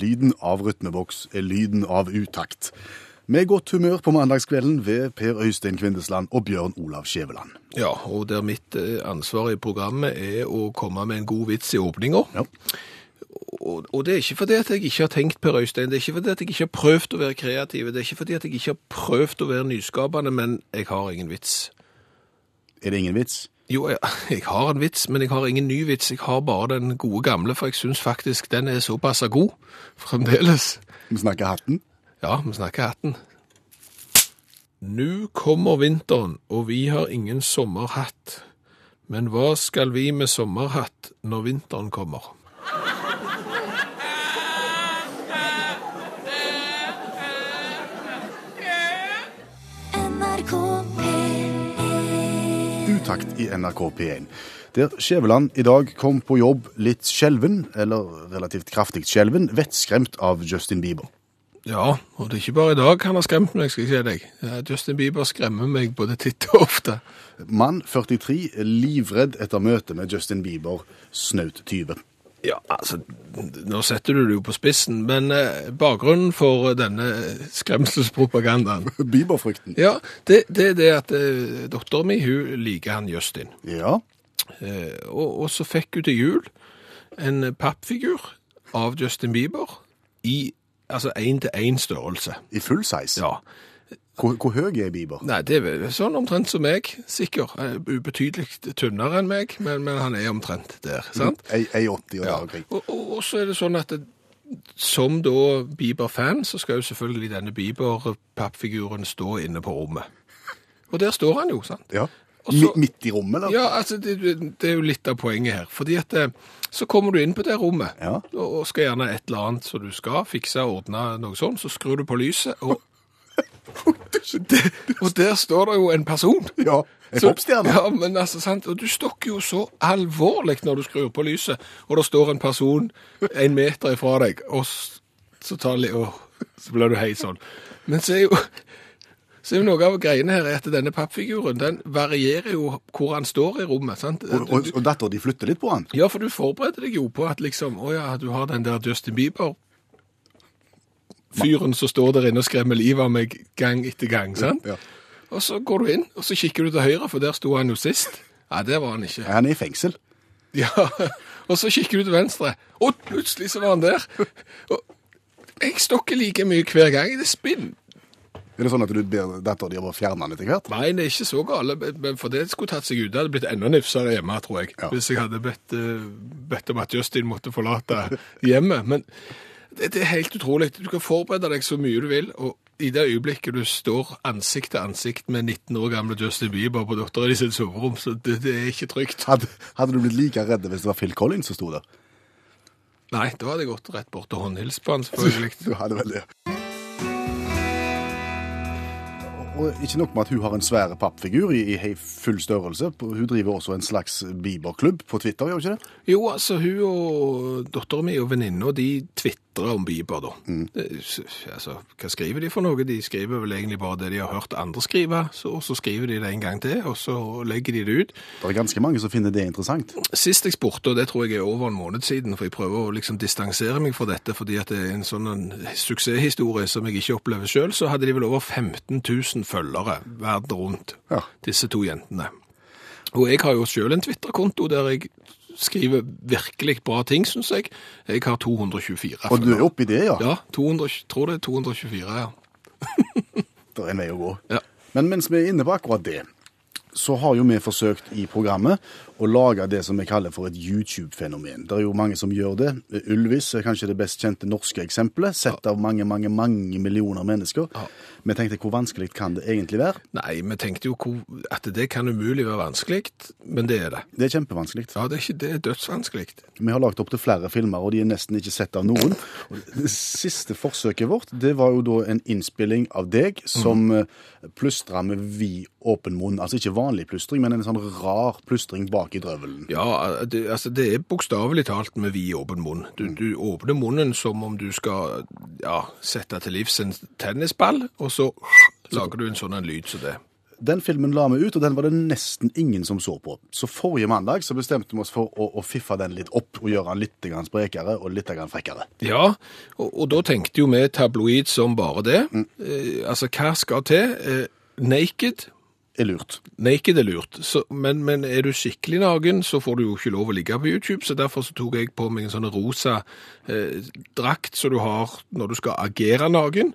Lyden av rytmeboks er lyden av utakt. Med godt humør på mandagskvelden ved Per Øystein Kvindesland og Bjørn Olav Skjæveland. Ja, og der mitt eh, ansvar i programmet er å komme med en god vits i åpninga. Ja. Og, og det er ikke fordi at jeg ikke har tenkt, Per Øystein, det er ikke fordi at jeg ikke har prøvd å være kreativ, det er ikke fordi at jeg ikke har prøvd å være nyskapende, men jeg har ingen vits. Er det ingen vits? Jo, jeg, jeg har en vits, men jeg har ingen ny vits. Jeg har bare den gode gamle, for jeg syns faktisk den er såpass god fremdeles. Vi snakker hatten. Ja, vi snakker hatten. Nå kommer vinteren, og vi har ingen sommerhatt. Men hva skal vi med sommerhatt når vinteren kommer? P1 i NRK P1. Der Skjæveland i dag kom på jobb litt skjelven, eller relativt kraftig skjelven, vettskremt av Justin Bieber. Ja, og det er ikke bare i dag han har skremt meg, skal jeg si deg. Justin Bieber skremmer meg både titt og ofte. Mann 43 er livredd etter møte med Justin Bieber, snaut 20. Ja, altså, nå setter du det jo på spissen, men eh, bakgrunnen for denne skremselspropagandaen Bieber-frykten. Ja, det, det er det at eh, dattera min, hun liker han Justin. Ja. Eh, og, og så fikk hun til jul en pappfigur av Justin Bieber i altså én-til-én størrelse. I full size. Ja. Hvor, hvor høy er Bieber? Nei, det er vel sånn omtrent som meg, sikker. Eh, Ubetydelig tynnere enn meg, men, men han er omtrent der, sant? Ei, ei 80 og Ja. der. Og, og, og så er det sånn at det, som da Bieber-fan, så skal jo selvfølgelig denne Bieber-pappfiguren stå inne på rommet. Og der står han jo, sant? Ja. Så- Midt i rommet, eller? Ja, altså, det, det er jo litt av poenget her. Fordi at eh, så kommer du inn på det rommet, Ja. og skal gjerne et eller annet som du skal fikse og ordne noe sånt, så skrur du på lyset, og, det, og der står det jo en person. Ja, en popstjerne. Ja, men altså, sant, og du stokker jo så alvorlig når du skrur på lyset, og det står en person en meter ifra deg, og så tar det åh, så blir du hei sånn. Men så er jo, så er jo noe av greiene her er at denne pappfiguren, den varierer jo hvor han står i rommet, sant? Og, og, og datter, de flytter litt på han. Ja, for du forbereder deg jo på at liksom, å ja, du har den der Justin Bieber, fyren som står der inne og skremmer livet av meg gang etter gang, sant? Ja. Og så går du inn, og så kikker du til høyre, for der sto han jo sist. Nei, det var han ikke. Han er i fengsel. Ja, og så kikker du til venstre, og plutselig så var han der. Og jeg stokker like mye hver gang. Det er spinn. Er det sånn at du ber datter di om å fjerne han etter hvert? Nei, det er ikke så gale, men for det skulle tatt seg ut. Det hadde blitt enda nifsere hjemme, tror jeg. Ja. Hvis jeg hadde bedt, eh, bedt om at Justin måtte forlate hjemmet. Men det, det er helt utrolig. Du kan forberede deg så mye du vil, og i det øyeblikket du står ansikt til ansikt med 19 år gamle Justin Bieber på datteren i sitt soverom, så det, det er ikke trygt. Hadde, hadde du blitt like redd hvis det var Phil Collins som sto der? Nei, da hadde jeg gått rett bort og håndhilst på han, selvfølgelig. Du hadde vel det. Og ikke nok med at hun har en svær pappfigur i, i full størrelse. Hun driver også en slags Bieber-klubb på Twitter, gjør hun ikke det? Jo, altså, hun og datteren min og venninna, de tvitrer om Bieber, da. Det, altså, hva skriver de for noe? De skriver vel egentlig bare det de har hørt andre skrive, så, og så skriver de det en gang til, og så legger de det ut. Det er ganske mange som finner det interessant. Sist jeg spurte, og det tror jeg er over en måned siden, for jeg prøver å liksom distansere meg fra dette, fordi at det er en sånn en suksesshistorie som jeg ikke opplever selv, så hadde de vel over 15 000 følgere verden rundt, Ja. disse to jentene. Og jeg har jo selv en Twitter-konto der jeg skriver virkelig bra ting, synes jeg. Jeg har 224 Og du er oppi det, ja? Ja, 200, tror det er 224, ja. Det er en vei å gå. Ja. Men mens vi er inne på akkurat det, så har jo vi forsøkt i programmet å lage det som vi kaller for et YouTube-fenomen. Det er jo mange som gjør det. Ulvis er kanskje det best kjente norske eksempelet, sett av mange, mange, mange millioner mennesker. Ja. Vi tenkte hvor vanskelig kan det egentlig være? Nei, vi tenkte jo at det kan umulig være vanskelig, men det er det. Det er kjempevanskelig. Ja, det er ikke det er dødsvanskelig. Vi har lagt opp til flere filmer, og de er nesten ikke sett av noen. Det siste forsøket vårt, det var jo da en innspilling av deg som mm. plystra med vid åpen munn. Altså ikke vanlig plystring, men en sånn rar plystring bak i drøvelen. Ja, det, altså det er bokstavelig talt med vid åpen munn. Du, du åpner munnen som om du skal ja, sette til livs en tennisball, og så lager du en sånn en lyd som det. Den filmen la vi ut, og den var det nesten ingen som så på. Så forrige mandag så bestemte vi oss for å, å fiffe den litt opp og gjøre den litt sprekere og litt frekkere. Ja, og, og da tenkte jo vi tabloid som bare det. Eh, altså, hva skal til? Eh, naked? Er lurt. Naked er lurt, så, men, men er du skikkelig naken, så får du jo ikke lov å ligge på YouTube, så derfor så tok jeg på meg en sånn rosa eh, drakt som du har når du skal agere naken.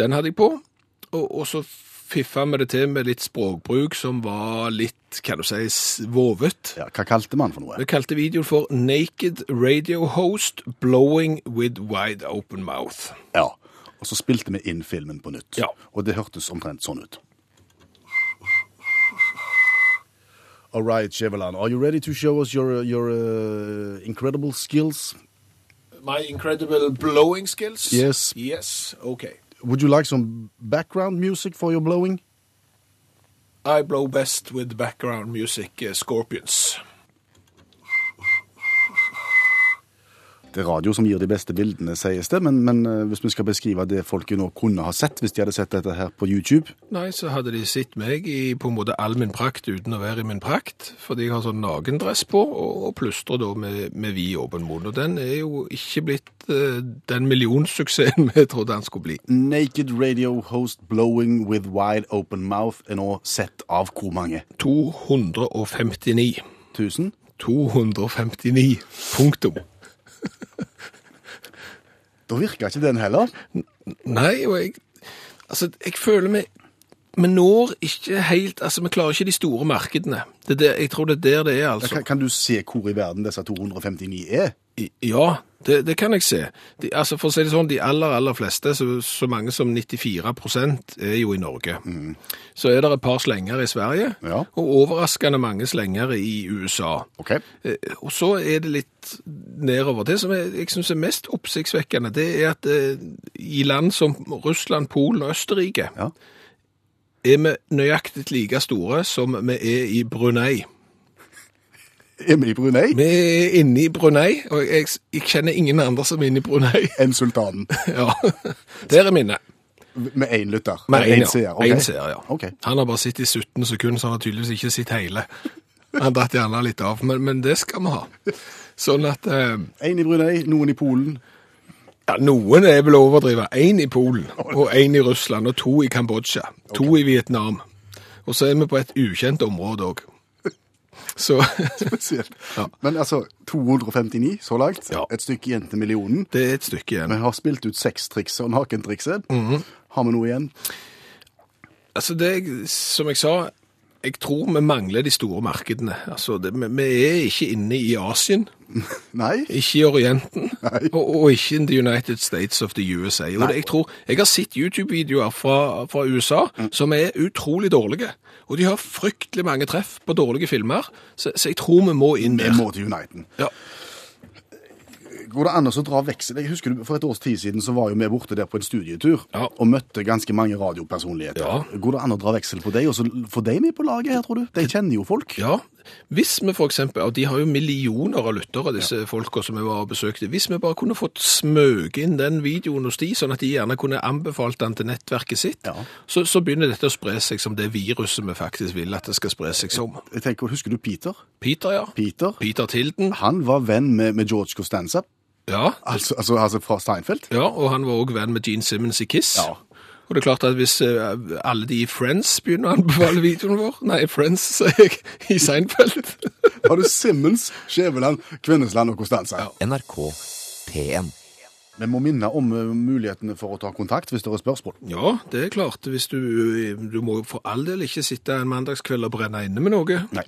Den hadde jeg på, og, og så fiffa vi det til med litt språkbruk som var litt, kan du si, vovet. Ja, hva kalte man for noe? Vi kalte videoen for Naked Radio Host Blowing with Wide Open Mouth. Ja. Og så spilte vi inn filmen på nytt. Ja. Og det hørtes omtrent sånn ut. All right, Chevelan, are you ready to show us your, your uh, incredible skills? My incredible blowing skills? Yes. Yes, okay. Would you like some background music for your blowing? I blow best with background music, uh, Scorpions. Det er radio som gir de beste bildene, sies det, men, men eh, hvis vi skal beskrive det folket nå kunne ha sett hvis de hadde sett dette her på YouTube Nei, så hadde de sett meg i på en måte all min prakt uten å være i min prakt, fordi jeg har sånn nakendress på, og, og plystrer da med, med vid åpen munn. Og den er jo ikke blitt uh, den millionsuksessen vi trodde den skulle bli. Naked radio host blowing with wide open mouth er nå sett av hvor mange? 259. 1000? 259. Punktum. Da virka ikke den heller. Nei, og jeg Altså, jeg føler vi Vi når ikke helt Altså, vi klarer ikke de store markedene. Det er der, jeg tror det er der det er, altså. Kan, kan du se hvor i verden disse 259 er? I- Ja, det, det kan jeg se. De, altså For å si det sånn, de aller, aller fleste, så, så mange som 94% er jo i Norge. Så er det et par slenger i Sverige, Ja. og overraskende mange slenger i USA. OK. Eh, Og så er det litt nedover. Det som jeg, jeg syns er mest oppsiktsvekkende, det er at eh, i land som Russland, Polen og Østerrike Ja. Er vi nøyaktig like store som vi er i Brunei. Er vi i Brunei? Vi er inne i Brunei, og jeg, jeg kjenner ingen andre som er inne i Brunei. Enn sultanen. Ja, Der er minnet. Med én lytter? Med én ja. seer? Okay. En seer, ja. Okay. Han har bare sittet i 17 sekunder, så han har tydeligvis ikke sett hele. Han datt gjerne litt av, men, men det skal vi ha. Sånn at eh, i Brunei, noen i Polen. Ja, Noen er vel å overdrive. Én i Polen, og én i Russland, og to i Kambodsja. To i Vietnam. Og så er vi på et ukjent område òg. Så Spesielt. Ja. Men altså, 259 så langt. Ja. Et stykke igjen til millionen. det er et stykke igjen. Vi har spilt ut sextrikset og nakentrikset. Mhm. Har vi noe igjen? Altså, det, er, som jeg sa, jeg tror vi mangler de store markedene. Altså, det, vi, vi er ikke inne i Asien. Nei? Ikke i Orienten, og, og ikke in the United States of the USA. Og det, jeg, tror, jeg har sett YouTube-videoer fra, fra USA som er utrolig dårlige. Og de har fryktelig mange treff på dårlige filmer, så, så jeg tror vi må inn Vi må til Uniten. Ja. Går det an å dra veksel? Jeg husker du, For et års tid siden så var jo vi borte der på en studietur Ja. og møtte ganske mange radiopersonligheter. Ja. Går det an å dra veksel på dem og så få dem med på laget her, tror du? De kjenner jo folk. ja. Hvis vi eksempel, og de har jo millioner av lyttere, disse folka som vi var og besøkte, hvis vi bare kunne fått smøke inn den videoen hos de, sånn at de gjerne kunne anbefalt den til nettverket sitt, Ja. så, så begynner dette å spre seg som det viruset vi faktisk vil at det skal spre seg som. Jeg tenker, Husker du Peter? Peter, ja. Peter? Peter Tilden. Han var venn med, med George Costanza, Ja, altså, altså, altså fra Steinfeld. ja, og han var òg venn med Gene Simmons i Kiss. Ja. Og det er klart at hvis eh, alle de i Friends begynner å anbefale videoen vår Nei, Friends, sier jeg, i Seinfeld. Har du Simmons, Skjæveland, Kvinnesland og Costanza? NRK P1. Vi må minne om eh, mulighetene for å ta kontakt hvis det er spørsmål. Ja, det er klart. Hvis du, du må for all del ikke sitte en mandagskveld og brenne inne med noe. Nei.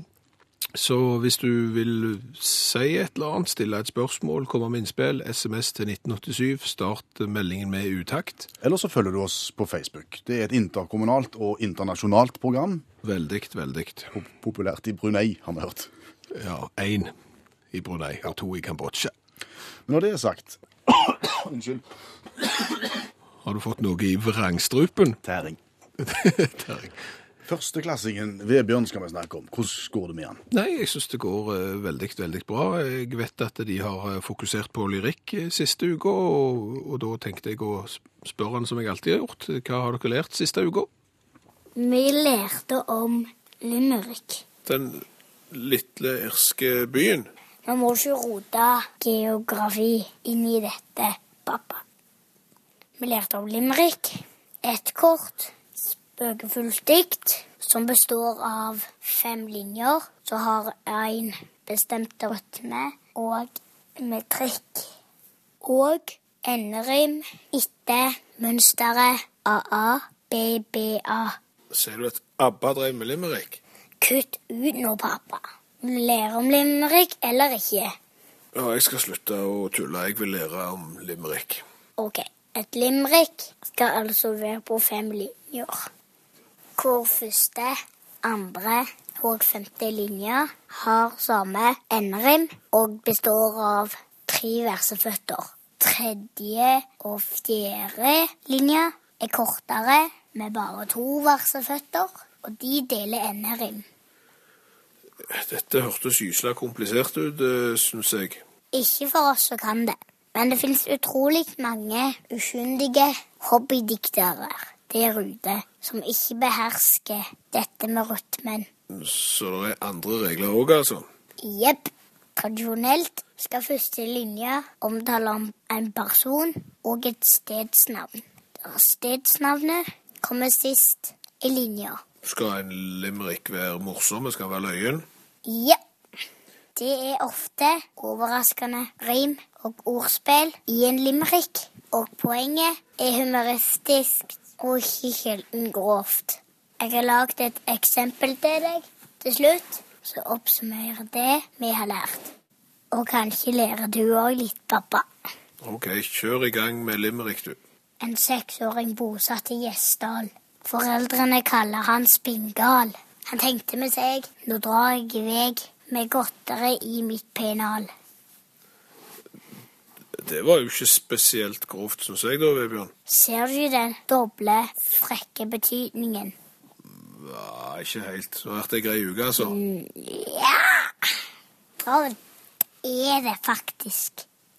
Så hvis du vil si et eller annet, stille et spørsmål, komme med innspill, SMS til 1987, start meldingen med utakt. Eller så følger du oss på Facebook. Det er et interkommunalt og internasjonalt program. Veldig, veldig. Pop- Populært i Brunei, har vi hørt. Ja, én i Brunei og to i Kambodsja. Men når det er sagt Unnskyld. Har du fått noe i vrangstrupen? Tæring. Terje? Førsteklassingen Vebjørn skal vi snakke om. Hvordan går det med han? Nei, jeg syns det går eh, veldig, veldig bra. Jeg vet at de har eh, fokusert på lyrikk eh, siste uka, og, og da tenkte jeg å spørre han som jeg alltid har gjort. Hva har dere lært siste uka? Vi lærte om Limerick. Den lille irske byen. Vi må ikke rote geografi inn i dette, pappa. Vi lærte om Limerick, et kort, spøkefullt dikt som består av fem linjer, som har en bestemt rytme og med trikk. Og enderim etter mønsteret AA, BBA. Ser du at ABBA drev med limerick? Kutt ut nå, pappa. Lære om limerick eller ikke? Ja, jeg skal slutte å tulle. Jeg vil lære om limerick. Ok, et limerick skal altså være på fem linjer. Hvor første, andre og femte linje har samme enderim og består av tre verseføtter. Tredje og fjerde linje er kortere med bare to verseføtter, og de deler enderim. Dette hørtes gysla komplisert ut, syns jeg. Ikke for oss som kan det, men det finnes utrolig mange ukyndige hobbydiktere der Rude, som ikke behersker dette med rytmen. Så det er andre regler òg, altså? Jepp. Tradisjonelt skal første linje omtale om en person og et stedsnavn. Stedsnavnet kommer sist i linja. Skal en limerick være morsom? Skal den være løyen? Ja. Det er ofte overraskende rim og ordspill i en limerick, og poenget er humoristisk og ikke kilden grovt. Jeg har lagd et eksempel til deg til slutt, som oppsummerer det vi har lært. Og kanskje lærer du òg litt, pappa. OK, kjør i gang med limerick, du. En seksåring bosatt i Gjesdal. Foreldrene kaller han Spingal. Han tenkte med seg, nå drar jeg i vei med godteri i mitt pennal. Det var jo ikke spesielt grovt, syns jeg da, Vebjørn. Ser du den doble, frekke betydningen? Ja, ikke helt. Så har vært ei grei uke, altså. Ja! Travelt er det faktisk.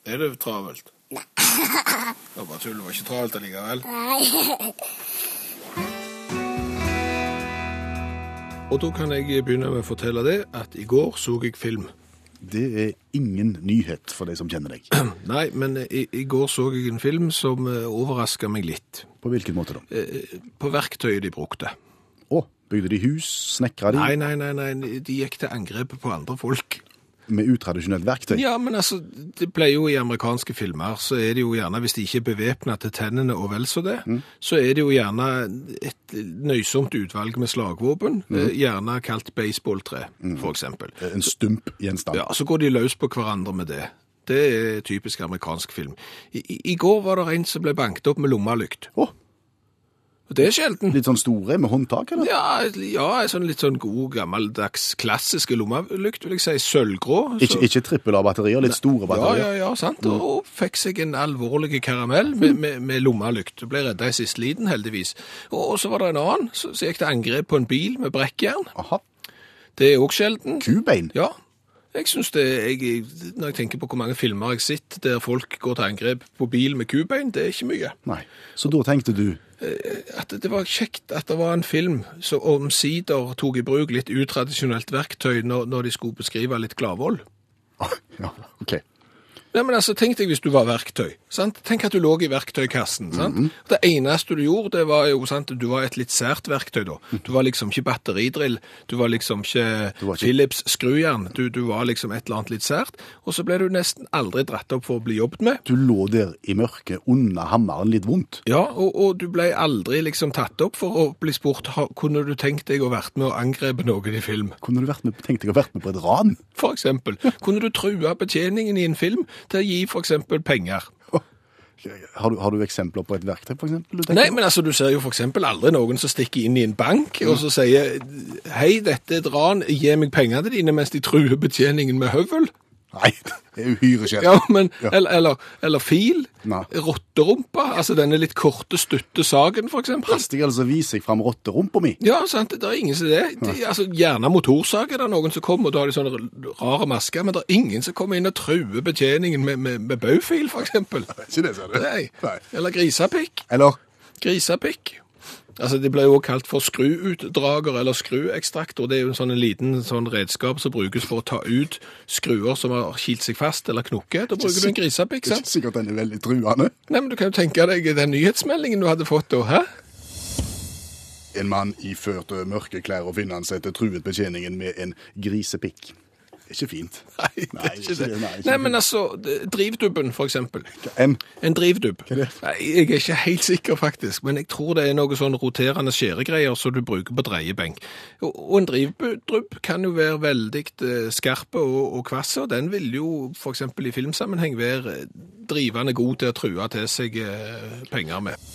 Er det travelt? Nei. Det var bare tull. Det var ikke travelt allikevel. Nei. Og da kan jeg begynne med å fortelle det at i går så jeg film. Det er ingen nyhet for de som kjenner deg. Nei, men i, i går så jeg en film som overraska meg litt. På hvilken måte da? Eh, På verktøyet de brukte. Å, bygde de hus? Snekra de? Nei, nei, nei, nei, de gikk til angrep på andre folk. Med utradisjonelt verktøy? Ja, men altså, det ble jo i amerikanske filmer, så er det jo gjerne, hvis de ikke er bevæpna til tennene og vel så det, så er det jo gjerne et nøysomt utvalg med slagvåpen, mm. gjerne kalt baseballtre, for eksempel. En stump gjenstand? Ja, så går de løs på hverandre med det. Det er typisk amerikansk film. I, i- går var det en som ble banket opp med lommelykt. Oh. Det er sjelden. litt sånn store med håndtak, eller? Ja, ja, sånn litt sånn god, gammeldags, klassiske lommelykt, vil jeg si. Sølvgrå. Ikke, så- ikke trippel av batterier, litt store batterier? ja, ja, sant. Og fikk seg en alvorlig karamell med, med, med lommelykt. Ble redda i siste liten, heldigvis. Og, så var det en annen så som gikk til angrep på en bil med brekkjern. Aha. Det er òg sjelden. Kubein? Ja. Jeg synes det, jeg, Når jeg tenker på hvor mange filmer jeg har sett der folk går til angrep på bil med kubein, det er ikke mye. Nei. Så da tenkte du At det var kjekt at det var en film som omsider tok i bruk litt utradisjonelt verktøy når, når de skulle beskrive litt gladvold. Ja, OK. Nei, men altså, Tenk deg hvis du var verktøy. sant? Tenk at du lå i verktøykassen. sant? Det eneste du gjorde, det var jo sant, du var et litt sært verktøy. da. Du var liksom ikke batteridrill, du var liksom ikke, var ikke- Philips skrujern. Du, du var liksom et eller annet litt sært. Og så ble du nesten aldri dratt opp for å bli jobbet med. Du lå der i mørket under hammeren litt vondt. Ja, og, og du ble aldri liksom tatt opp for å bli spurt kunne du tenkt deg å vært med å angrepe noen i film. Kunne du med, tenkt deg å vært med på et ran? For eksempel. Kunne du trua betjeningen i en film til å gi eksempel penger? Har du, har du eksempler på et verktøy, eksempel? Nei, men altså, du ser jo eksempel aldri noen som stikker inn i en bank og så sier hei, dette er et ran, gi meg pengene dine mens de truer betjeningen med høvel. Nei, det er uhyre sjelden. Ja, men, Ja. Eller, eller, eller fil, Nei. rotterumpa, altså denne litt korte, stutte sagen eksempel. Hastig altså viser jeg fram rotterumpa mi. Ja, sant, det er ingen som det. De, altså, gjerne motorsag er det noen som kommer, og da har de sånne rare masker, men det er ingen som kommer inn og truer betjeningen med, med, med baufil, eksempel. Ikke det, sa du? Nei. Nei. Eller grisapikk. Eller Grisapikk. Altså, Det blir jo også kalt for skruutdrager eller skruekstraktor. Det er jo en sånn en liten sånn redskap som brukes for å ta ut skruer som har kilt seg fast eller knukket. Da bruker du en grisepikk, sant? ikke sikkert den er veldig truende. Nei, men Du kan jo tenke deg den nyhetsmeldingen du hadde fått da. hæ? En mann iført mørke klær og finansetter truet betjeningen med en grisepikk. Ikke fint. Nei, det Nei, er ikke ikke- det. nei, ikke Nei, men altså, drivdubben, for eksempel. En? En drivdubb. er det? Nei, jeg er ikke helt sikker, faktisk, men jeg tror det er noe sånn roterende skjæregreier som du bruker på dreiebenk. Og, og en drivdubb kan jo være veldig eh, skarpe og, og kvasse, og den vil jo eksempel i filmsammenheng være drivende god til å true til seg eh, penger med.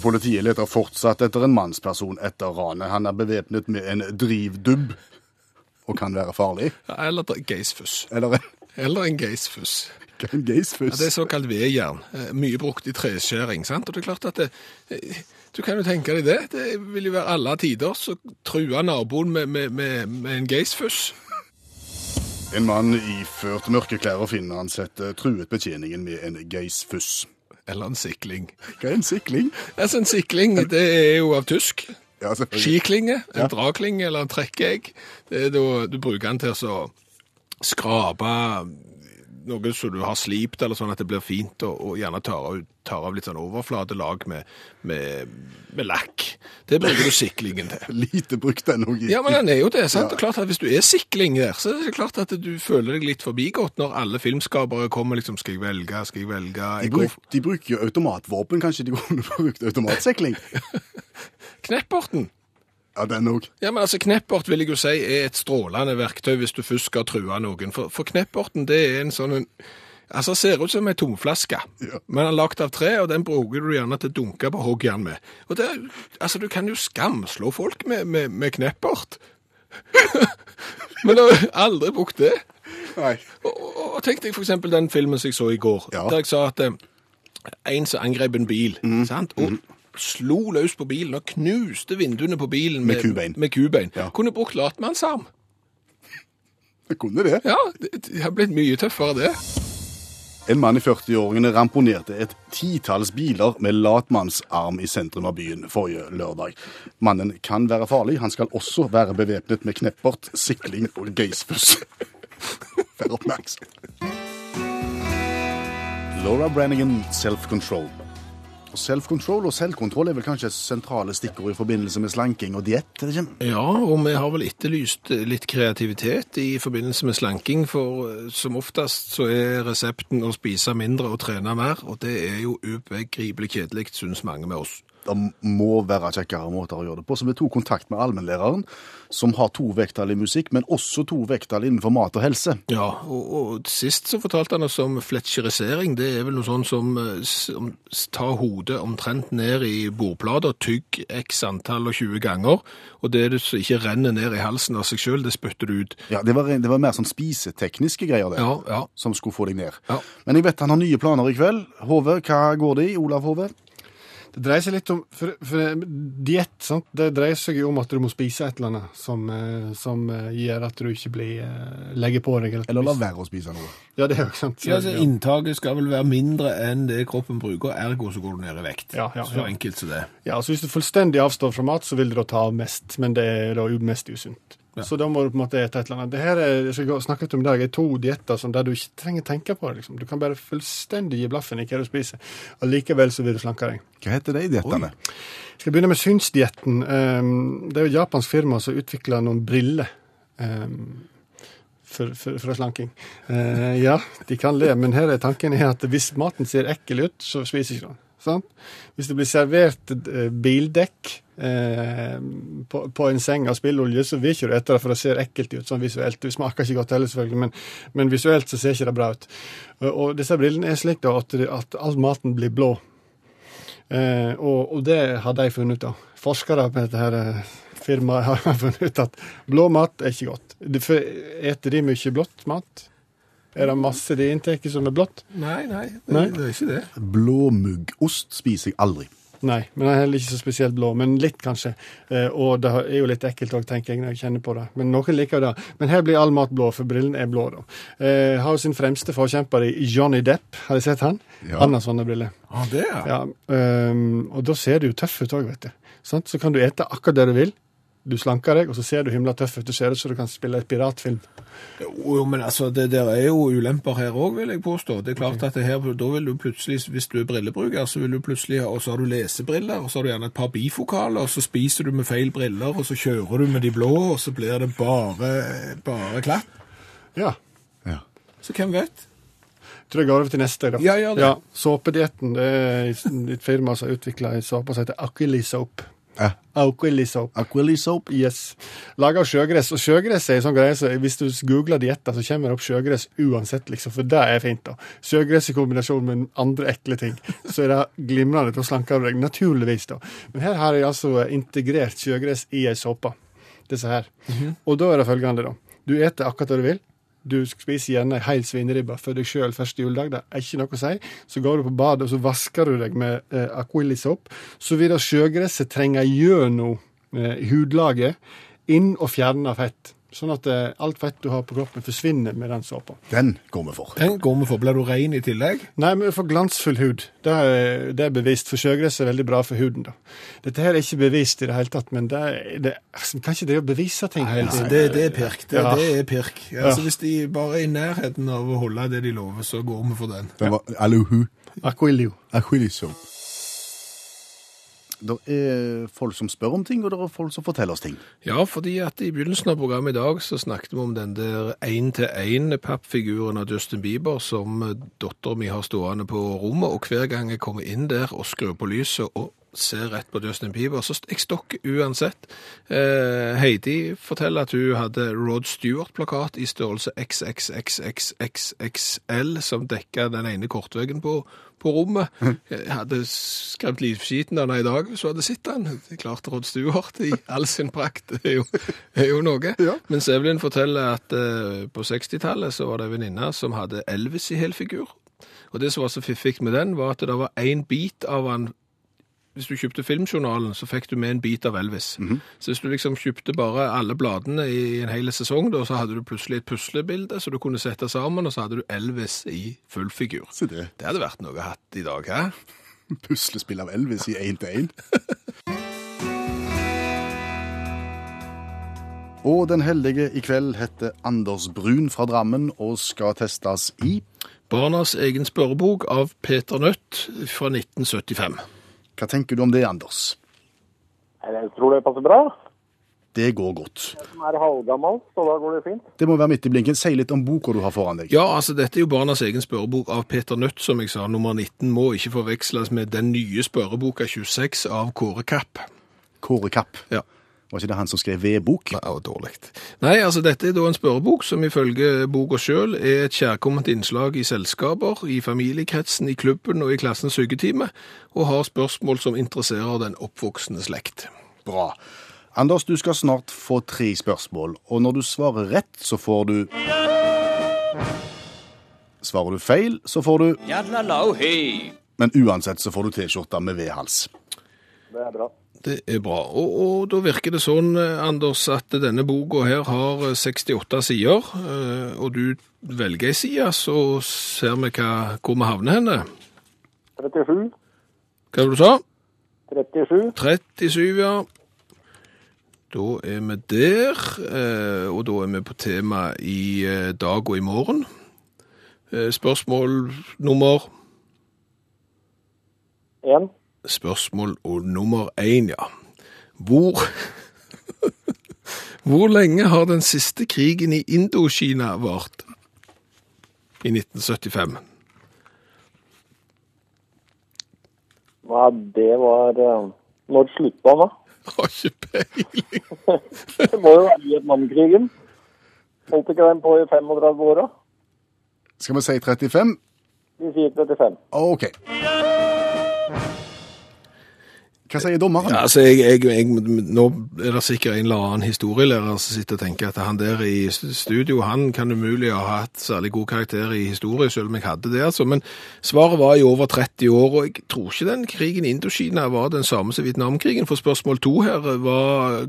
Politiet leter fortsatt etter en mannsperson etter ranet. Han er bevæpnet med en drivdubb og kan være farlig. Ja, Eller geisfuss. Eller en, Eller en geisfuss. en Ja, det er såkalt vedjern. eh, Mye brukt i treskjæring. sant? Og det er klart at det, eh, Du kan jo tenke deg det. Det vil jo være alle tider så true naboen med, med, med, med en geisfuss. En mann iført mørke klær og finansetter truet betjeningen med en geisfuss. Eller en sikling. Hva er en sikling? Altså En sikling det er jo av tysk. Ja. Skiklinge, en Ja. dragklinge eller en. Det er da du bruker den til å skrape noe som du har slipt, eller sånn at det blir fint, og, og gjerne tar av, tar av litt sånn overflatelag med, med, med lakk. Det bruker du siklingen til. Lite brukt ennå. Ja, men den er jo det. sant? Ja. Og klart at Hvis du er sikling der, så er det klart at du føler deg litt forbigått når alle filmskapere kommer liksom Skal jeg velge, skal jeg velge? De, bruk, går de bruker jo automatvåpen. Kanskje de kunne brukt automatsikling? Knepperten. Ja, den òg. Ja, men altså Kneppert vil jeg jo si er et strålende verktøy hvis du først skal true noen. For, for knepperten det er en sånn en, Altså ser ut som ei tomflaske, Ja. men den er lagd av tre, og den bruker du gjerne til å dunke på hoggjern med. Og det, altså Du kan jo skamslå folk med, med, med kneppert. men du har aldri brukt det. Nei. Og, og, og tenk deg eksempel den filmen som jeg så i går, Ja. der jeg sa at eh, en som angrep en bil, Mm. sant? og slo løs på bilen og knuste vinduene på bilen Med kubein. Med kubein. Ja. Kunne brukt latmannsarm. Jeg kunne det. Ja, det, det har blitt mye tøffere det. En mann i 40-årene ramponerte et titalls biler med latmannsarm i sentrum av byen forrige lørdag. Mannen kan være farlig. Han skal også være bevæpnet med kneppert, sikling og geisfuss. Vær oppmerksom. Laura Brannigan, self-control. Og Self-control og selvkontroll er vel kanskje sentrale stikkord i forbindelse med slanking og diett? Ja, og vi har vel etterlyst litt kreativitet i forbindelse med slanking, for eh, som oftest så er resepten å spise mindre og trene mer, og det er jo ubegripelig kjedelig, syns mange med oss. Det må være kjekkere måter å gjøre det på. Så vi tok kontakt med allmennlæreren, som har to vekttall i musikk, men også to vekttall innenfor mat og helse. Ja, og, og sist så fortalte han oss om fletcherisering. Det er vel noe sånn som, eh, som ta hodet omtrent ned i bordplater, tygg x antall og 20 ganger, og det du som ikke renner ned i halsen av seg sjøl, det spytter du ut. Ja, Det var, det var mer sånn spisetekniske greier det, Ja, ja. som skulle få deg ned. Ja. Men jeg vet han har nye planer i kveld. Hove, hva går det i? Olav Hove? Det dreier seg litt om for, for Diett sant? Det dreier seg jo om at du må spise et eller annet som, eh, som eh, gjør at du ikke blir eh, legger på deg. Eller la være å spise noe. Ja, det er jo sant. Ja, altså, Inntaket skal vel være mindre enn det kroppen bruker, ergo så går du ned i vekt. Ja, ja, Så ja. enkelt som det. Ja, altså Hvis du fullstendig avstår fra mat, så vil du da ta av mest, men det er da mest usunt. Så da må du på en måte ete et eller annet. Det her er, jeg skal snakke om i dag, er to dietter som der du ikke trenger tenke på det. liksom. Du kan bare fullstendig gi blaffen i hva du spiser, og likevel så vil du slanke deg. Hva heter de diettene? Jeg skal begynne med synsdietten. Um, det er jo et japansk firma som utvikla noen briller. Um, for, for, for slanking. Eh, ja, de kan le, men her er tanken er at hvis maten ser ekkel ut, så spiser ikke den. Sant? Hvis det blir servert eh, bildekk eh, på, på en seng av spillolje, så vil ikke du ete det, for det ser ekkelt ut sånn visuelt. Det smaker ikke godt heller, selvfølgelig, men, men visuelt så ser ikke det bra ut. Og, og disse brillene er slik da at, at all maten blir blå. Eh, og, og det har de funnet ut da. Forskere på dette her eh, firmaet har funnet ut at blå mat er ikke godt. For Eter de mye blått mat? Er det masse de inntar som er blått? Nei, nei, Nei. det er ikke det. Blåmuggost spiser jeg aldri. Nei, men den er heller ikke så spesielt blå. Men litt, kanskje. Eh, og det er jo litt ekkelt òg, tenker jeg, når jeg kjenner på det. Men noen liker det. Men her blir all mat blå, for brillene er blå, da. Eh, har jo sin fremste forkjemper i Johnny Depp. Har du sett han? Ja. Han har sånne briller. Ja, det er Ja, um, og da ser det jo tøff ut òg, vet du. Så kan du ete akkurat det du vil. Du slanker deg, og så ser du himla tøff ut. Du ser ut som du kan spille et piratfilm. Jo, men altså, det der er jo ulemper her òg, vil jeg påstå. Det er klart at det her, da vil du plutselig, hvis du er brillebruker, så vil du plutselig og så har du lesebriller, og så har du gjerne et par bifokaler, og så spiser du med feil briller, og så kjører du med de blå, og så blir det bare, bare klapp. Ja. Ja. Så hvem vet? Jeg tror jeg går over til neste. Da. Ja, gjør det. Ja, Såpedietten det er et firma som har utvikla en såpe som heter Soap. Ja. Aquili Soap. Aquili soap. Yes. Laga av sjøgress. Og sjøgress er en sånn greie, så hvis du googler dietter, så kommer det opp sjøgress uansett, liksom. For det er fint, da. Sjøgress i kombinasjon med andre ekle ting. Så er det glimrende til å slanke deg, naturligvis, da. Men her har jeg altså integrert sjøgress i ei såpe. Disse her. Og da er det følgende, da. Du eter akkurat det du vil. Du spiser gjerne ei hel svineribbe for deg sjøl første juledag. Det er ikke noe å si. Så går du på badet og så vasker du deg med eh, Aquilisoap. Så vil det sjøgresset trenge gjennom eh, hudlaget inn og fjerne fett. Sånn at eh, alt fett du har på kroppen, forsvinner med den såpa. Den går vi for. Den går vi for. Blir du rein i tillegg? Nei, men vi får glansfull hud. Det er, det er bevist. For sjøgress er veldig bra for huden. da. Dette her er ikke bevist i det hele tatt, men det, det, altså, kan ikke det å bevise ting hele tiden? Det, det er pirk. Det, Ja. det er pirk. Altså, Hvis de bare er i nærheten av å holde det de lover, så går vi for den. Den var aluhu. Aquilio. Aquilio. soap. Det er folk som spør om ting, og det er folk som forteller oss ting. Ja, fordi at i begynnelsen av programmet i dag så snakket vi om den der én-til-én-pappfiguren av Justin Bieber som dattera mi har stående på rommet, og hver gang jeg kommer inn der og skrur på lyset og ser rett på Justin Bieber, så jeg stokker uansett. Eh, Heidi forteller at hun hadde Rod Stewart-plakat i størrelse XXXXXXL som dekka den ene kortveggen på, på rommet. Jeg hadde skremt livskiten av henne i dag, så hadde sett den. Det er klart Rod Stewart i all sin prakt er jo, er jo noe. Ja. Mens Evelyn forteller at eh, på 60-tallet så var det en venninne som hadde Elvis i helfigur. Og det som var så fiffig med den, var at det var en bit av han hvis du kjøpte Filmjournalen, så fikk du med en bit av Elvis. Så hvis du liksom kjøpte bare alle bladene i en hel sesong, da, så hadde du plutselig et puslebilde så du kunne sette sammen, og så hadde du Elvis i full figur. Se det. Det hadde vært noe hatt i dag, hæ? Puslespill av Elvis i én til én. Og den heldige i kveld heter Anders Brun fra Drammen og skal testes i Barnas egen spørrebok av Peter Nødt fra 1975. Hva tenker du om det, Anders? Jeg tror det passer bra. Det går godt. Den er halvgammel, så da går det fint. Det må være midt i blinken. Si litt om boka du har foran deg. Ja, altså dette er jo Barnas egen spørrebok av Peter Nødt, som jeg sa. Nummer 19 må ikke forveksles med den nye spørreboka 26 av Kåre Kapp. Kåre Kapp. Ja. Var ikke det han som skrev vedbok? Det var dårlig. Nei, altså dette er da en spørrebok som ifølge boka sjøl er et kjærkomment innslag i selskaper, i familiekretsen, i klubben og i klassens hyggetime, og har spørsmål som interesserer den oppvoksende slekt. Bra. Anders, du skal snart få tre spørsmål, og når du svarer rett, så får du Svarer du feil, så får du Men uansett så får du T-skjorte med V-hals. Det er bra. Det er bra. Og, og da virker det sånn, eh, Anders, at denne boka her har eh, 68 sider, eh, og du velger ei side, så ser vi hva, hvor vi havner henne. 37. Hva var det du sa? 37. 37, ja. Da er vi der, eh, og da er vi på tema i eh, dag og i morgen. Eh, Spørsmål nummer 1. Spørsmål og nummer én, ja. Hvor Hvor lenge har den siste krigen i Indokina vart? I 1975. Nei, det var eh, Når slutta den, da? Har ikke peiling. Det må jo være Vietnamkrigen. Holdt ikke den på i 35-åra? Skal vi si 35? Vi sier 35. OK. Hva sier dommeren? Ja, altså, jeg, jeg, jeg, nå er det sikkert en eller annen historielærer som sitter og tenker at han der i studio, han kan umulig ha hatt særlig god karakter i historie, selv om jeg hadde det, altså. Men svaret var i over 30 år, og jeg tror ikke den krigen i Indokina var den samme som Vietnamkrigen. For spørsmål to her var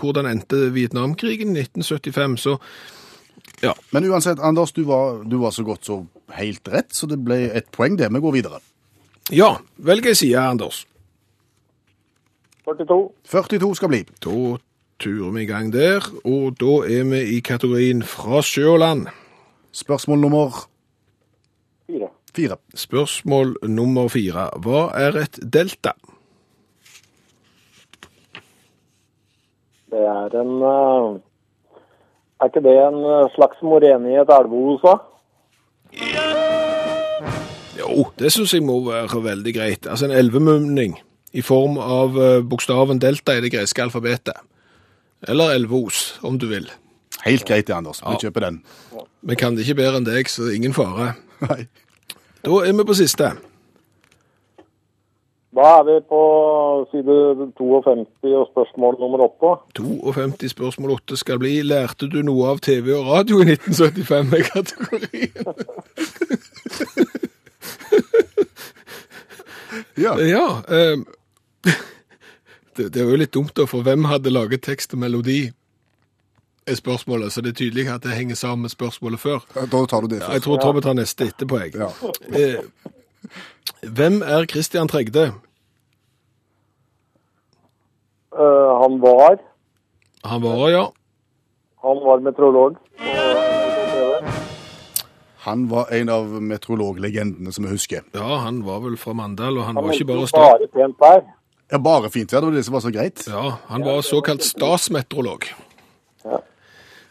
hvordan endte Vietnamkrigen i 1975, så ja. Men uansett, Anders, du var, du var så godt som helt rett, så det ble et poeng det. Vi går videre. Ja, velg ei side, Anders. 42. 42 skal bli. Da turer vi i gang der, og da er vi i kategorien fra sjø og land. Spørsmål nummer Fire. fire. Spørsmål nummer fire. Hva er et delta? Det er en eh, Er ikke det en eh, slags morene i et elveos, da? Jo, det syns jeg må være veldig greit. Altså en elvemunning i form av eh, bokstaven delta i det greske alfabetet. Eller elvos, om du vil. Helt greit det, Anders. Vi Ja. kjøper den. Vi kan det ikke bedre enn deg, så ingen fare. Nei. Da er vi på siste. Da er vi på side 52 og spørsmål nummer 8. 52 spørsmål 8 skal bli Lærte du noe av TV og radio i 1975 i kategorien? Ja. Ja. ehm, det, det er jo litt dumt, da, for hvem hadde laget tekst og melodi? er spørsmålet, så det er tydelig at det henger sammen med spørsmålet før. Da tar du det Jeg tror Tobbe tar neste etterpå, jeg. Ja. Eh, hvem er Christian Tregde? Uh, han var Han var, ja. Han var meteorolog. Han var en av meteorologlegendene som jeg husker. Ja, han var vel fra Mandal, og han Han var ikke bare meldte bare pent der. Ja, bare fint vær. Det var det som var så greit. ja, han var såkalt statsmeteorolog. Ja.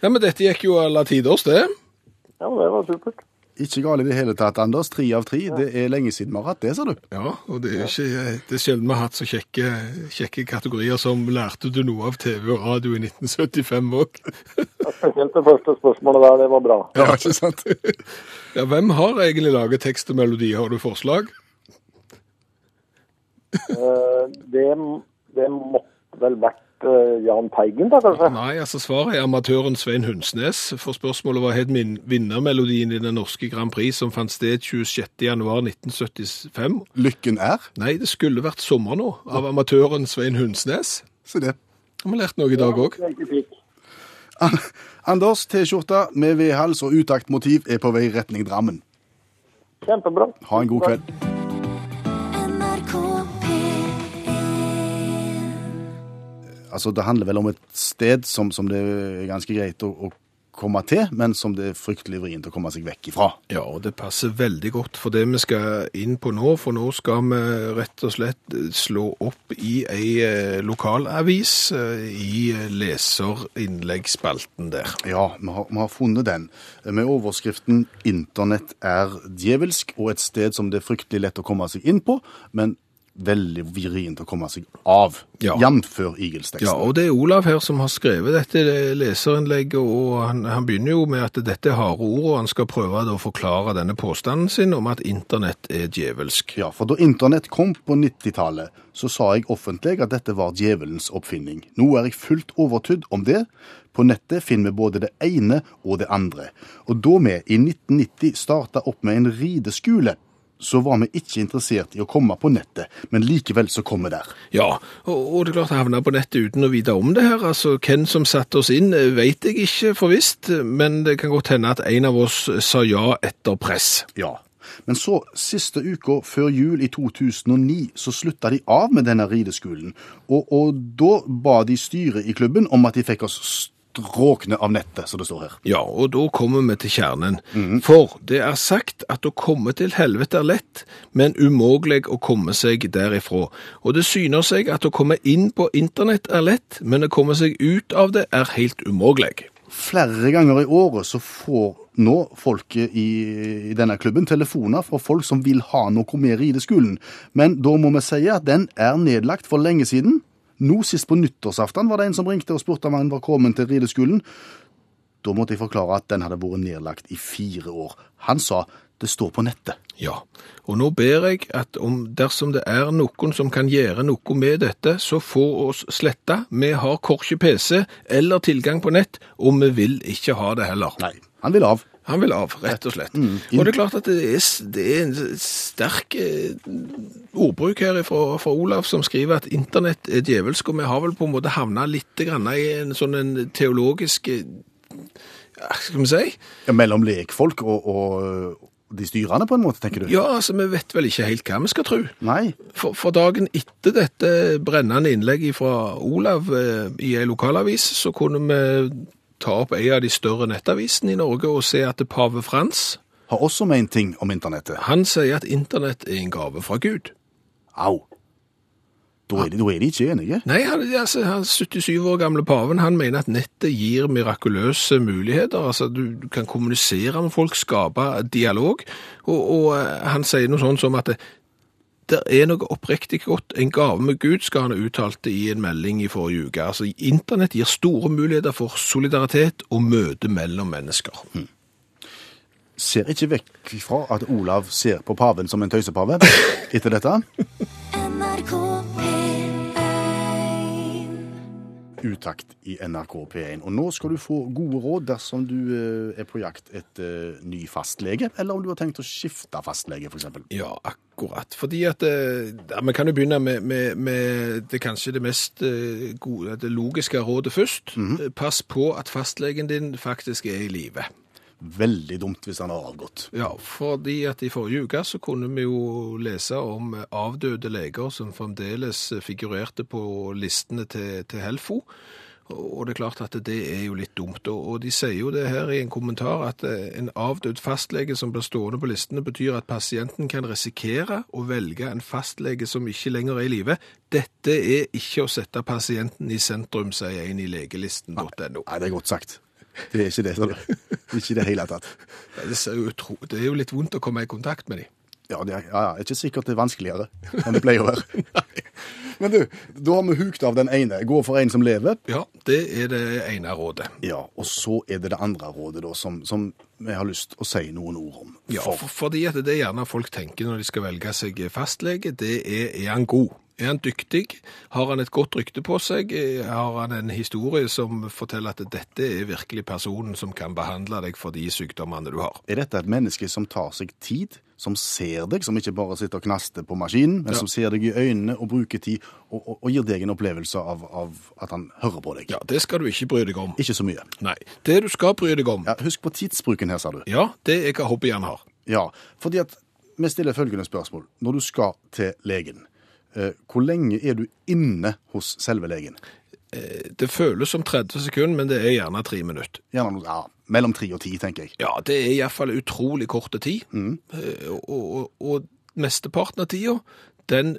Ja, men dette gikk jo alle tiders, det. ja, det var supert. Ikke galt i det hele tatt, Anders. Tre av tre. Det er lenge siden vi har hatt det, sa du. Ja, og det er ikke det er sjelden vi har hatt så kjekke, kjekke kategorier som lærte du noe av TV og radio i 1975 òg. Spesielt det første spørsmålet der, det var bra. Ja, ikke sant? Ja, hvem har egentlig laget tekst og melodi? Har du forslag? Eh, det, det måtte vel vært eh, Jahn Teigen, da, kanskje? Nei, altså svaret er amatøren Svein Hundsnes, for spørsmålet var het vinnermelodien i den norske Grand Prix som fant sted 26. januar 1975. Lykken er. Nei, det skulle vært sommer nå, av amatøren Svein Hundsnes. Se det. Har vi lært noe i dag òg? Fikk. Anders, T-skjorta med vedhals og utaktmotiv er på vei retning Drammen. Kjempebra. Ha en god kveld. Altså, det handler vel om et sted som, som det er ganske greit å, å komme til, men som det er fryktelig vrient å komme seg vekk ifra. Ja, og det passer veldig godt for det vi skal inn på nå, for nå skal vi rett og slett slå opp i ei eh, lokalavis eh, i leserinnleggsspalten der. Ja, vi har, vi har funnet den med overskriften 'Internett er djevelsk' og et sted som det er fryktelig lett å komme seg inn på, men veldig vrient å komme seg av. Ja. Jamfør Igelsteksten. Ja, og det er Olav her som har skrevet dette leserinnlegget, og han, han begynner jo med at dette er harde ord, og han skal prøve å forklare denne påstanden sin om at internett er djevelsk. Ja, for da internett kom på 90-tallet, så sa jeg offentlig at dette var djevelens oppfinning. Nå er jeg fullt overtydd om det. På nettet finner vi både det ene og det andre. Og da vi i 1990 starta opp med en rideskole, så var vi ikke interessert i å komme på nettet, men likevel så kom vi der. Ja, og, og det er klart havna på nettet uten å vite om det her. Altså, hvem som satte oss inn, eh, vet jeg ikke for visst, men det kan godt hende at en av oss sa ja etter press. Ja. Men så, siste uka før jul i 2009, så slutta de av med denne rideskolen. Og, og da ba de styret i klubben om at de fikk oss stråkne av nettet, som det står her. Ja, og da kommer vi til kjernen. For det er sagt at å komme til helvete er lett, men umulig å komme seg derifra. Og det syner seg at å komme inn på internett er lett, men å komme seg ut av det er helt umulig. Flere ganger i året så får nå folket i, i denne klubben telefoner fra folk som vil ha noe mer i det rideskolen. Men da må vi si at den er nedlagt for lenge siden. Nå sist på nyttårsaften var det en som ringte og spurte om han var kommet til rideskolen. Da måtte jeg forklare at den hadde vært nedlagt i fire år. Han sa det står på nettet. Ja, og nå ber jeg at om dersom det er noen som kan gjøre noe med dette, så få oss sletta. Vi har korkje PC eller tilgang på nett, og vi vil ikke ha det heller. Nei, han vil av. Han vil av, rett og slett. Og det er klart at det er, det er en sterk eh, ordbruk her fra, fra Olav som skriver at internett er djevelsk, og vi har vel på en måte havna litt grann i en sånn en teologisk eh, ja, Skal vi si? Ja, mellom lekfolk og, og, De styrende, på en måte, tenker du? Ja, altså, vi vet vel ikke helt hva vi skal tro. Nei. For, for dagen etter dette brennende innlegget fra Olav eh, i en lokalavis, så kunne vi ta opp en av de større nettavisene i Norge og se at pave Frans, Har også ment ting om internettet. han sier at internett er en gave fra Gud. Au. Da er, de, da er de ikke enige. Nei, han, altså, han 77 år gamle paven, han mener at nettet gir mirakuløse muligheter. Altså, du, du kan kommunisere med folk, skape dialog, og, og eh, han sier noe sånt som at det, er noe oppriktig godt. En gave med Gud skal han ha uttalt i en melding i forrige uke. Altså, internett gir store muligheter for solidaritet og møte mellom mennesker. Ser ikke vekk fra at Olav ser på paven som en tøysepave etter dette. NRK P1 Utakt i NRK P1. Og nå skal du få gode råd dersom du eh, er på jakt etter eh, ny fastlege, eller om du har tenkt å skifte fastlege, f.eks. Ja, akkurat. Fordi at eh, ja, Vi kan jo begynne med, med, med det kanskje det mest gode, det logiske rådet først. Eh, Pass på at fastlegen din faktisk er i live. Veldig dumt hvis han har avgått. Ja, fordi at i forrige uke så kunne vi jo lese om avdøde leger som fremdeles figurerte på listene til, til Helfo. Og det er klart at det er jo litt dumt. Og de sier jo det her i en kommentar at eh, en avdød fastlege som blir stående på listene, betyr at pasienten kan risikere å velge en fastlege som ikke lenger er i live. Dette er ikke å sette pasienten i sentrum, sier en i legelisten.no. Nei, det er godt sagt. Det er ikke det, sa du. Ikke i det hele tatt. Det, utro- det er jo litt vondt å komme i kontakt med dem. Ja, det er, ja, ja, ikke sikkert det er vanskeligere enn det pleier å være. Men du, da har vi hukt av den ene. Gå for en som lever. Ja, det er det ene rådet. Ja, og så er det det andre rådet da, som, som vi har lyst å si noen ord om. Ja, For- for, fordi at det er gjerne folk tenker når de skal velge seg fastlege, det er, er han god? Er han dyktig? Har han et godt rykte på seg? Har han en historie som forteller at dette er virkelig personen som kan behandle deg for de sykdommene du har? Er dette et menneske som tar seg tid, som ser deg, som ikke bare sitter og knaster på maskinen, men Ja. som ser deg i øynene og bruker tid, og, og, og gir deg en opplevelse av, av at han hører på deg? Ja, det skal du ikke bry deg om. Ikke så mye. Nei. Det du skal bry deg om, Ja, husk på tidsbruken her, sa du. ja, det er hva hobbyen har. Ja, fordi at vi stiller følgende spørsmål. Når du skal til legen, hvor lenge er du inne hos selve legen? Det føles som 30 sekunder, men det er gjerne tre minutter. Gjerne ja, mellom tre og ti, tenker jeg. Ja, det er iallfall utrolig korte tid. Mm. Og, og, og mesteparten av tida, den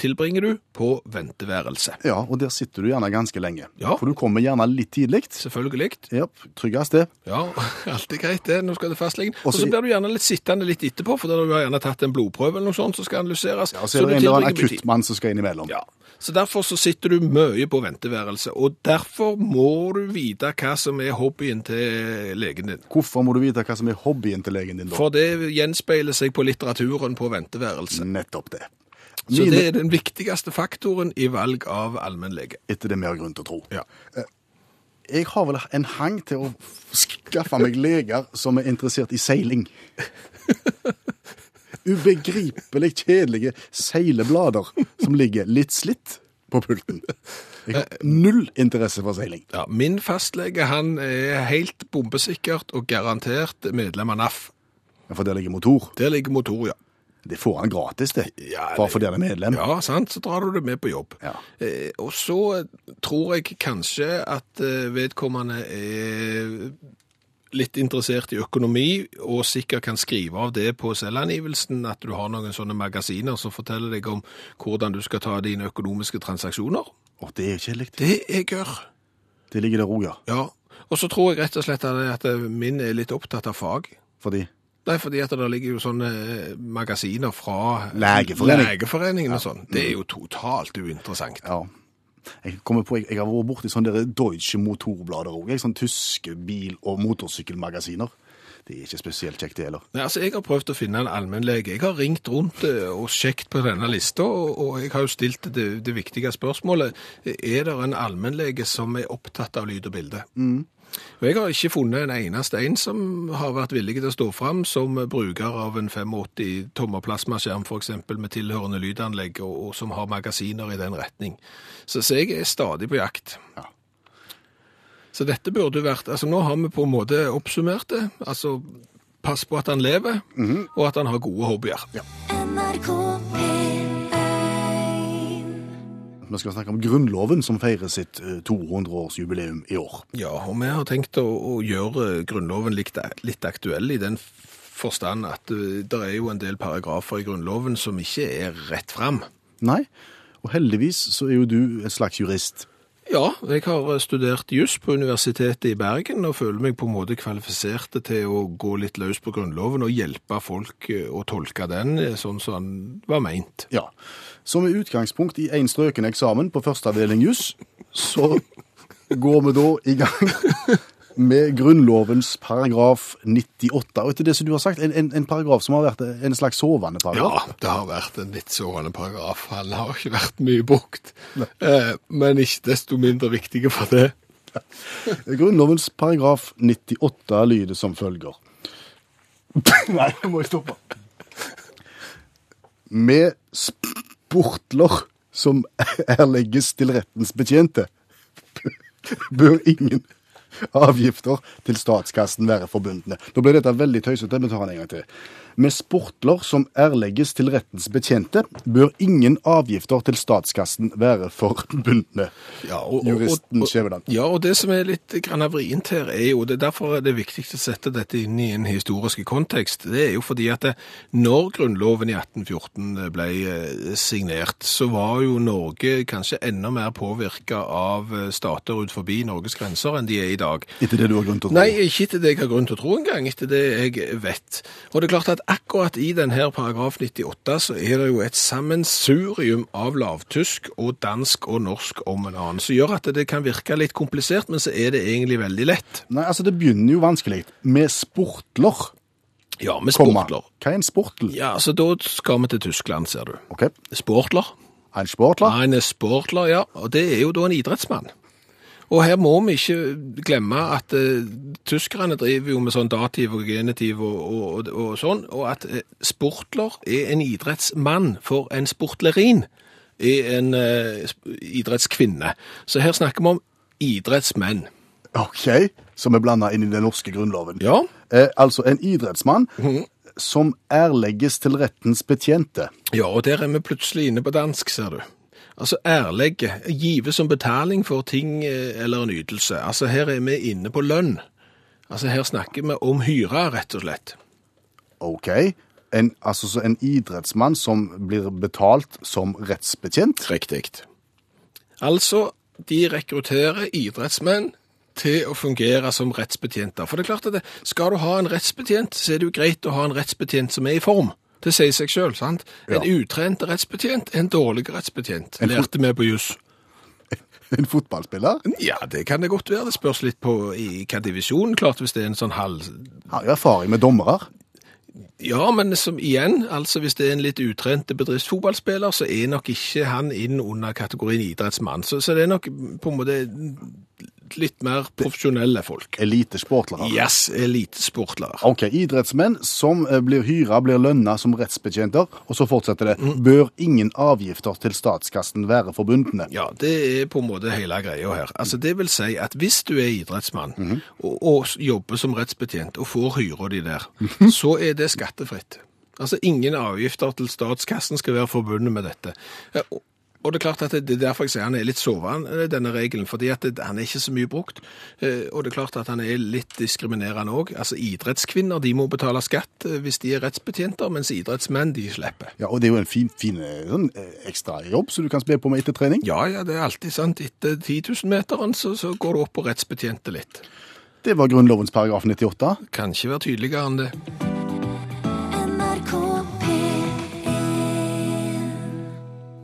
tilbringer du på venteværelse. Ja, og der sitter du gjerne ganske lenge. Ja. For du kommer gjerne litt tidlig. Selvfølgelig. Ja, tryggest det. Ja, alt er greit det. Nå skal det fastlegen. Og så blir du gjerne litt sittende litt etterpå, for da har du gjerne tatt en blodprøve eller noe sånt som skal analyseres. Ja, så er det en eller annen akuttmann som skal inn imellom. Ja. Så derfor så sitter du mye på venteværelse, og derfor må du vite hva som er hobbyen til legen din. Hvorfor må du vite hva som er hobbyen til legen din da? For det gjenspeiler seg på litteraturen på venteværelse. Nettopp det. Så Mine, det er den viktigste faktoren i valg av allmennlege. Etter det vi har grunn til å tro. Ja. Jeg har vel en hang til å skaffe meg leger som er interessert i seiling. Ubegripelig kjedelige seileblader som ligger litt slitt på pulten. Jeg har null interesse for seiling. Ja, min fastlege han er helt bombesikkert og garantert medlem av NAF. For der ligger motor. Der ligger motor, ja. Det får han gratis, det. Ja, Bare fordi han er medlem. Ja, sant, så drar du det med på jobb. Ja. Eh, og så tror jeg kanskje at eh, vedkommende er litt interessert i økonomi, og sikkert kan skrive av det på selvangivelsen, at du har noen sånne magasiner som forteller deg om hvordan du skal ta dine økonomiske transaksjoner. Og det er kjedelig. Det jeg gjør. Det ligger der òg, ja. Ja. Og så tror jeg rett og slett at min er litt opptatt av fag. Fordi Nei, fordi at det ligger jo sånne eh, magasiner fra Legeforening. Legeforeningen og sånn. Det er jo totalt uinteressant. Ja. Jeg kommer på, jeg, jeg har vært borti sånne Deutsche motorblader òg. Sånne tyske bil- og motorsykkelmagasiner. Det er ikke spesielt kjekt, det heller. Nei, altså Jeg har prøvd å finne en allmennlege. Jeg har ringt rundt eh, og sjekket på denne lista, og, jeg har jo stilt det, det viktige spørsmålet. Er det en allmennlege som er opptatt av lyd og bilde? Og Jeg har ikke funnet en eneste en som har vært villig til å stå fram som bruker av en 85 tommer plasmaskjerm f.eks. med tilhørende lydanlegg, og, og som har magasiner i den retning. Så, så jeg er stadig på jakt. Ja. Så dette burde vært Altså, nå har vi på en måte oppsummert det. Altså, pass på at han lever, og at han har gode hobbyer. NRK P1 Vi skal snakke om Grunnloven, som feirer sitt eh, 200-årsjubileum i år. Ja, og vi har tenkt å, å gjøre Grunnloven litt, litt aktuell i den forstand at uh, det er jo en del paragrafer i Grunnloven som ikke er rett fram. Nei, og heldigvis så er jo du en slags jurist. Ja, jeg har studert juss på Universitetet i Bergen og føler meg på en måte kvalifisert til å gå litt løs på Grunnloven og hjelpe folk eh, å tolke den eh, sånn som den var meint. Ja, så med utgangspunkt i én strøken eksamen på første avdeling juss, så går vi da i gang med Grunnlovens paragraf 98. Og etter det som du har sagt, en, en, en paragraf som har vært en slags sovende paragraf. Ja, det har vært en litt sovende paragraf. Han har ikke vært mye brukt, eh, men ikke desto mindre viktige for det. Grunnlovens paragraf 98 lyder som følger. Nei, nå må jeg stoppe. Med sportler som erlegges til rettens betjente, bør ingen avgifter til statskassen være forbundne. Nå ble dette veldig tøysete, vi tar den en gang til. Med sportler som erlegges til rettens betjente, bør ingen avgifter til statskassen være forbundne. Ja, og- Juristen Skjæveland. Ja, og det som er litt vrient her, er jo, det er derfor er det viktig å sette dette inn i en historisk kontekst. Det er jo fordi at det, når grunnloven i 1814 ble eh, signert, så var jo Norge kanskje enda mer påvirka av eh, stater ut forbi Norges grenser enn de er i dag. Etter det du har grunn til å tro. Nei, ikke etter det jeg har grunn til å tro engang, etter det jeg vet. Og det er klart at akkurat i denne paragraf 98 så er det jo et sammensurium av lavtysk og dansk og norsk om en annen, som gjør at det kan virke litt komplisert, men så er det egentlig veldig lett. Nei, altså det begynner jo vanskelig. Med sportler, Ja, med komma. sportler. Hva er en sportel? Ja, altså da skal vi til Tyskland, ser du. Ok, Sportler. en sportler. En er sportler, ja, og det er jo da en idrettsmann. Og her må vi ikke glemme at uh, tyskerne driver jo med sånn dativ og genitiv og, og, og, sånn, og at uh, sportler er en idrettsmann, for en sportlerin er en uh, idrettskvinne. Så her snakker vi om idrettsmenn. Ok, som er blanda inn i den norske grunnloven. Ja, altså en idrettsmann som erlegges til rettens betjente. ja, og der er vi plutselig inne på dansk, ser du. Altså ærlegge, give som betaling for ting eh, eller en ytelse. Altså her er vi inne på lønn. Altså her snakker vi om hyre, rett og slett. Ok, en, altså så en idrettsmann som blir betalt som rettsbetjent. Riktig. Altså, de rekrutterer idrettsmenn til å fungere som rettsbetjenter. For det er klart at det, skal du ha en rettsbetjent, så er det jo greit å ha en rettsbetjent som er i form. Det sier seg sjøl, sant? En Ja. utrent rettsbetjent en dårlig rettsbetjent. En Lærte vi på juss. En fotballspiller Ja, det kan det godt være. Det spørs litt på i hva divisjon. Klart hvis det er en sånn halv... har jo erfaring med dommere. Ja, men som igjen, altså hvis det er en litt utrent bedriftsfotballspiller, så er nok ikke han inn under kategorien idrettsmann. Så, så det er nok på en måte litt mer profesjonelle folk. Elitesportlere. Yes, elitesportlere. Ok, idrettsmenn som eh, blir hyra, blir lønna som rettsbetjenter, og så fortsetter det. Bør ingen avgifter til statskassen være forbundne? Ja, det er på en måte hele greia her. Altså, det vil si at hvis du er idrettsmann og, og jobber som rettsbetjent og får hyra di der, så er det skattefritt. Altså, ingen avgifter til statskassen skal være forbundet med dette. Og- det er klart at det er derfor jeg sier han er litt sovende, denne regelen, fordi at det, han er ikke så mye brukt. Eh, Og det er klart at han er litt diskriminerende òg. Altså, idrettskvinner de må betale skatt eh, hvis de er rettsbetjenter, mens idrettsmenn de slipper. Ja, og det er jo en fin, fin eh, sånn, eh, ekstra jobb som du kan spille på med etter trening. Ja, ja, det er alltid sant. Etter 10 000-meteren så, så går du opp på rettsbetjente litt. Det var Grunnlovens paragraf 98. Kan ikke være tydeligere enn det.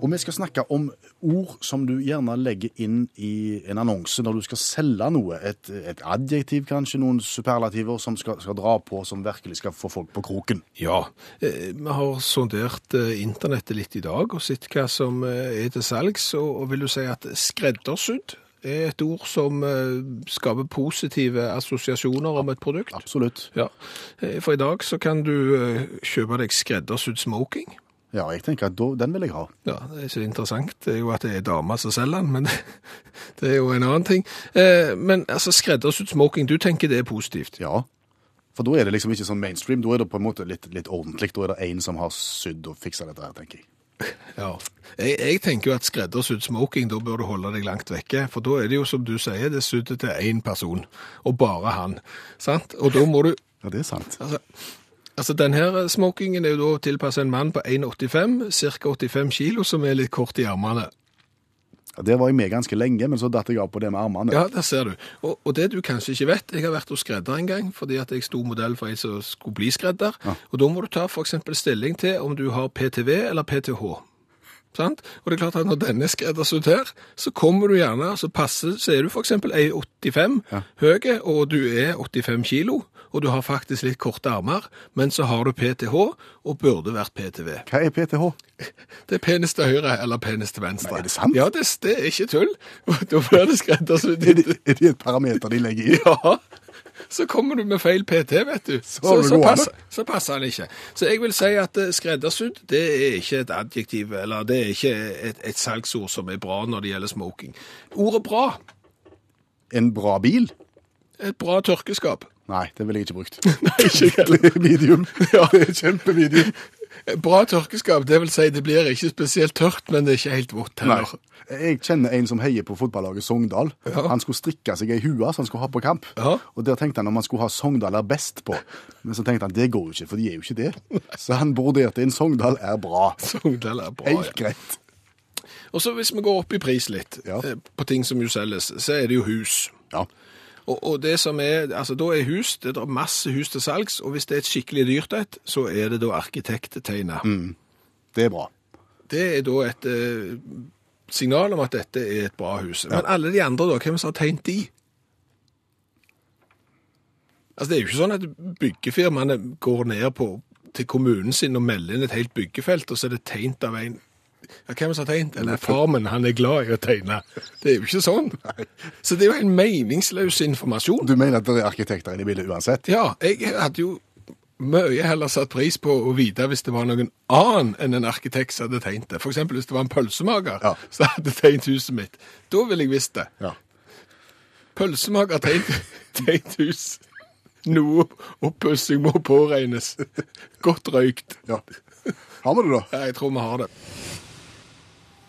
Og vi skal snakke om ord som du gjerne legger inn i en annonse når du skal selge noe. Et, et adjektiv kanskje, noen superlativer som skal, skal dra på, som virkelig skal få folk på kroken. Ja, eh, vi har sondert eh, internettet litt i dag og sett hva som eh, er til salgs, og, og vil du si at skreddersydd er et ord som skaper positive assosiasjoner om et produkt? Absolutt. Ja, for i dag så kan du kjøpe deg skreddersydd smoking. Ja, jeg tenker at da, den vil jeg ha. Ja, det er ikke interessant. Det er jo at det er damer som selger den, men det er jo en annen ting. Eh, Men altså, skreddersydd smoking, du tenker det er positivt? Ja. For da er det liksom ikke sånn mainstream, da er det på en måte litt, litt ordentlig. Da er det én som har sydd og fiksa dette her, tenker jeg. Ja. Jeg, jeg tenker jo at skreddersydd smoking, da bør du holde deg langt vekke. For da er det jo, som du sier, det er sydd til én person, og bare han. Sant? Og da må du Ja, det er sant. Altså, altså Denne smokingen er jo da tilpasset en mann på 1,85, ca. 85 kilo, som er litt kort i armene. Ja, Der var jeg med ganske lenge, men så datt jeg av på det med armene. Ja, der ser du. Og, og det du kanskje ikke vet, jeg har vært hos skredder en gang, fordi at jeg sto modell for en som skulle bli skredder. Og da må du ta eksempel stilling til om du har PTV eller PTH. Sant? Og det er klart at når denne er skreddersydd her, så kommer du gjerne, så passer, så er du eksempel 1,85 høy, og du er 85 kilo, og du har faktisk litt korte armer, men så har du PTH, og burde vært PTV. Hva er PTH? Det er penis til høyre eller penis til venstre. Nei, er det sant? Ja, det, det er ikke tull. Da blir det skreddersydd. Er det, er det et parameter de legger i? Ja, så kommer du med feil PT, vet du. Så, så, så, passer, så passer han ikke. Så jeg vil si at eh, skreddersydd, det er ikke et adjektiv, eller det er ikke et, et salgsord som er bra når det gjelder smoking. Ordet bra, En bra bil? et bra tørkeskap. Nei, det ville jeg ikke brukt. Nei, ikke heller. Er medium. Ja. Det er kjempemedium. Bra tørkeskap, det vil si det blir ikke spesielt tørt, men det er ikke helt vått Nei. Jeg kjenner en som heier på fotballaget Sogndal. Ja. Han skulle strikke seg ei hue som han skulle ha på kamp. Ja. Og der tenkte han om han skulle ha Sogndal er best på. Men så tenkte han det går jo ikke, for de er jo ikke det. Så han broderte inn Sogndal er bra. Sogndal er bra, Helt ja. greit. Og så hvis vi går opp i pris litt, Ja. eh, på ting som jo selges, så er det jo hus. Ja. Og, og det som er, altså da er hus, det er masse hus til salgs, og hvis det er et skikkelig dyrt et, så er det da arkitekttegnet. Det er bra. Det er da et eh, signal om at dette er et bra hus. Men alle de andre da, hvem som har tegnet de? Altså det er jo ikke sånn at byggefirmaene går ned på, til kommunen sin og melder inn et helt byggefelt, og så er det tegnet av en ja, hvem som har tegnet? Eller farmen, han er glad i å tegne. Det er jo ikke sånn. Så det er jo en meningsløs informasjon. Du mener at det er arkitekter inne i bildet uansett? Ja, jeg hadde jo mye heller satt pris på å vite hvis det var noen annen enn en arkitekt som hadde tegnet det. Eksempel hvis det var en pølsemaker Ja. som hadde tegnet huset mitt. Da ville jeg visst det. Ja. Pølsemaker tegnet, tegnet hus. Noe oppussing må påregnes. Godt røykt. ja. Har vi det, da? Ja, jeg tror vi har det.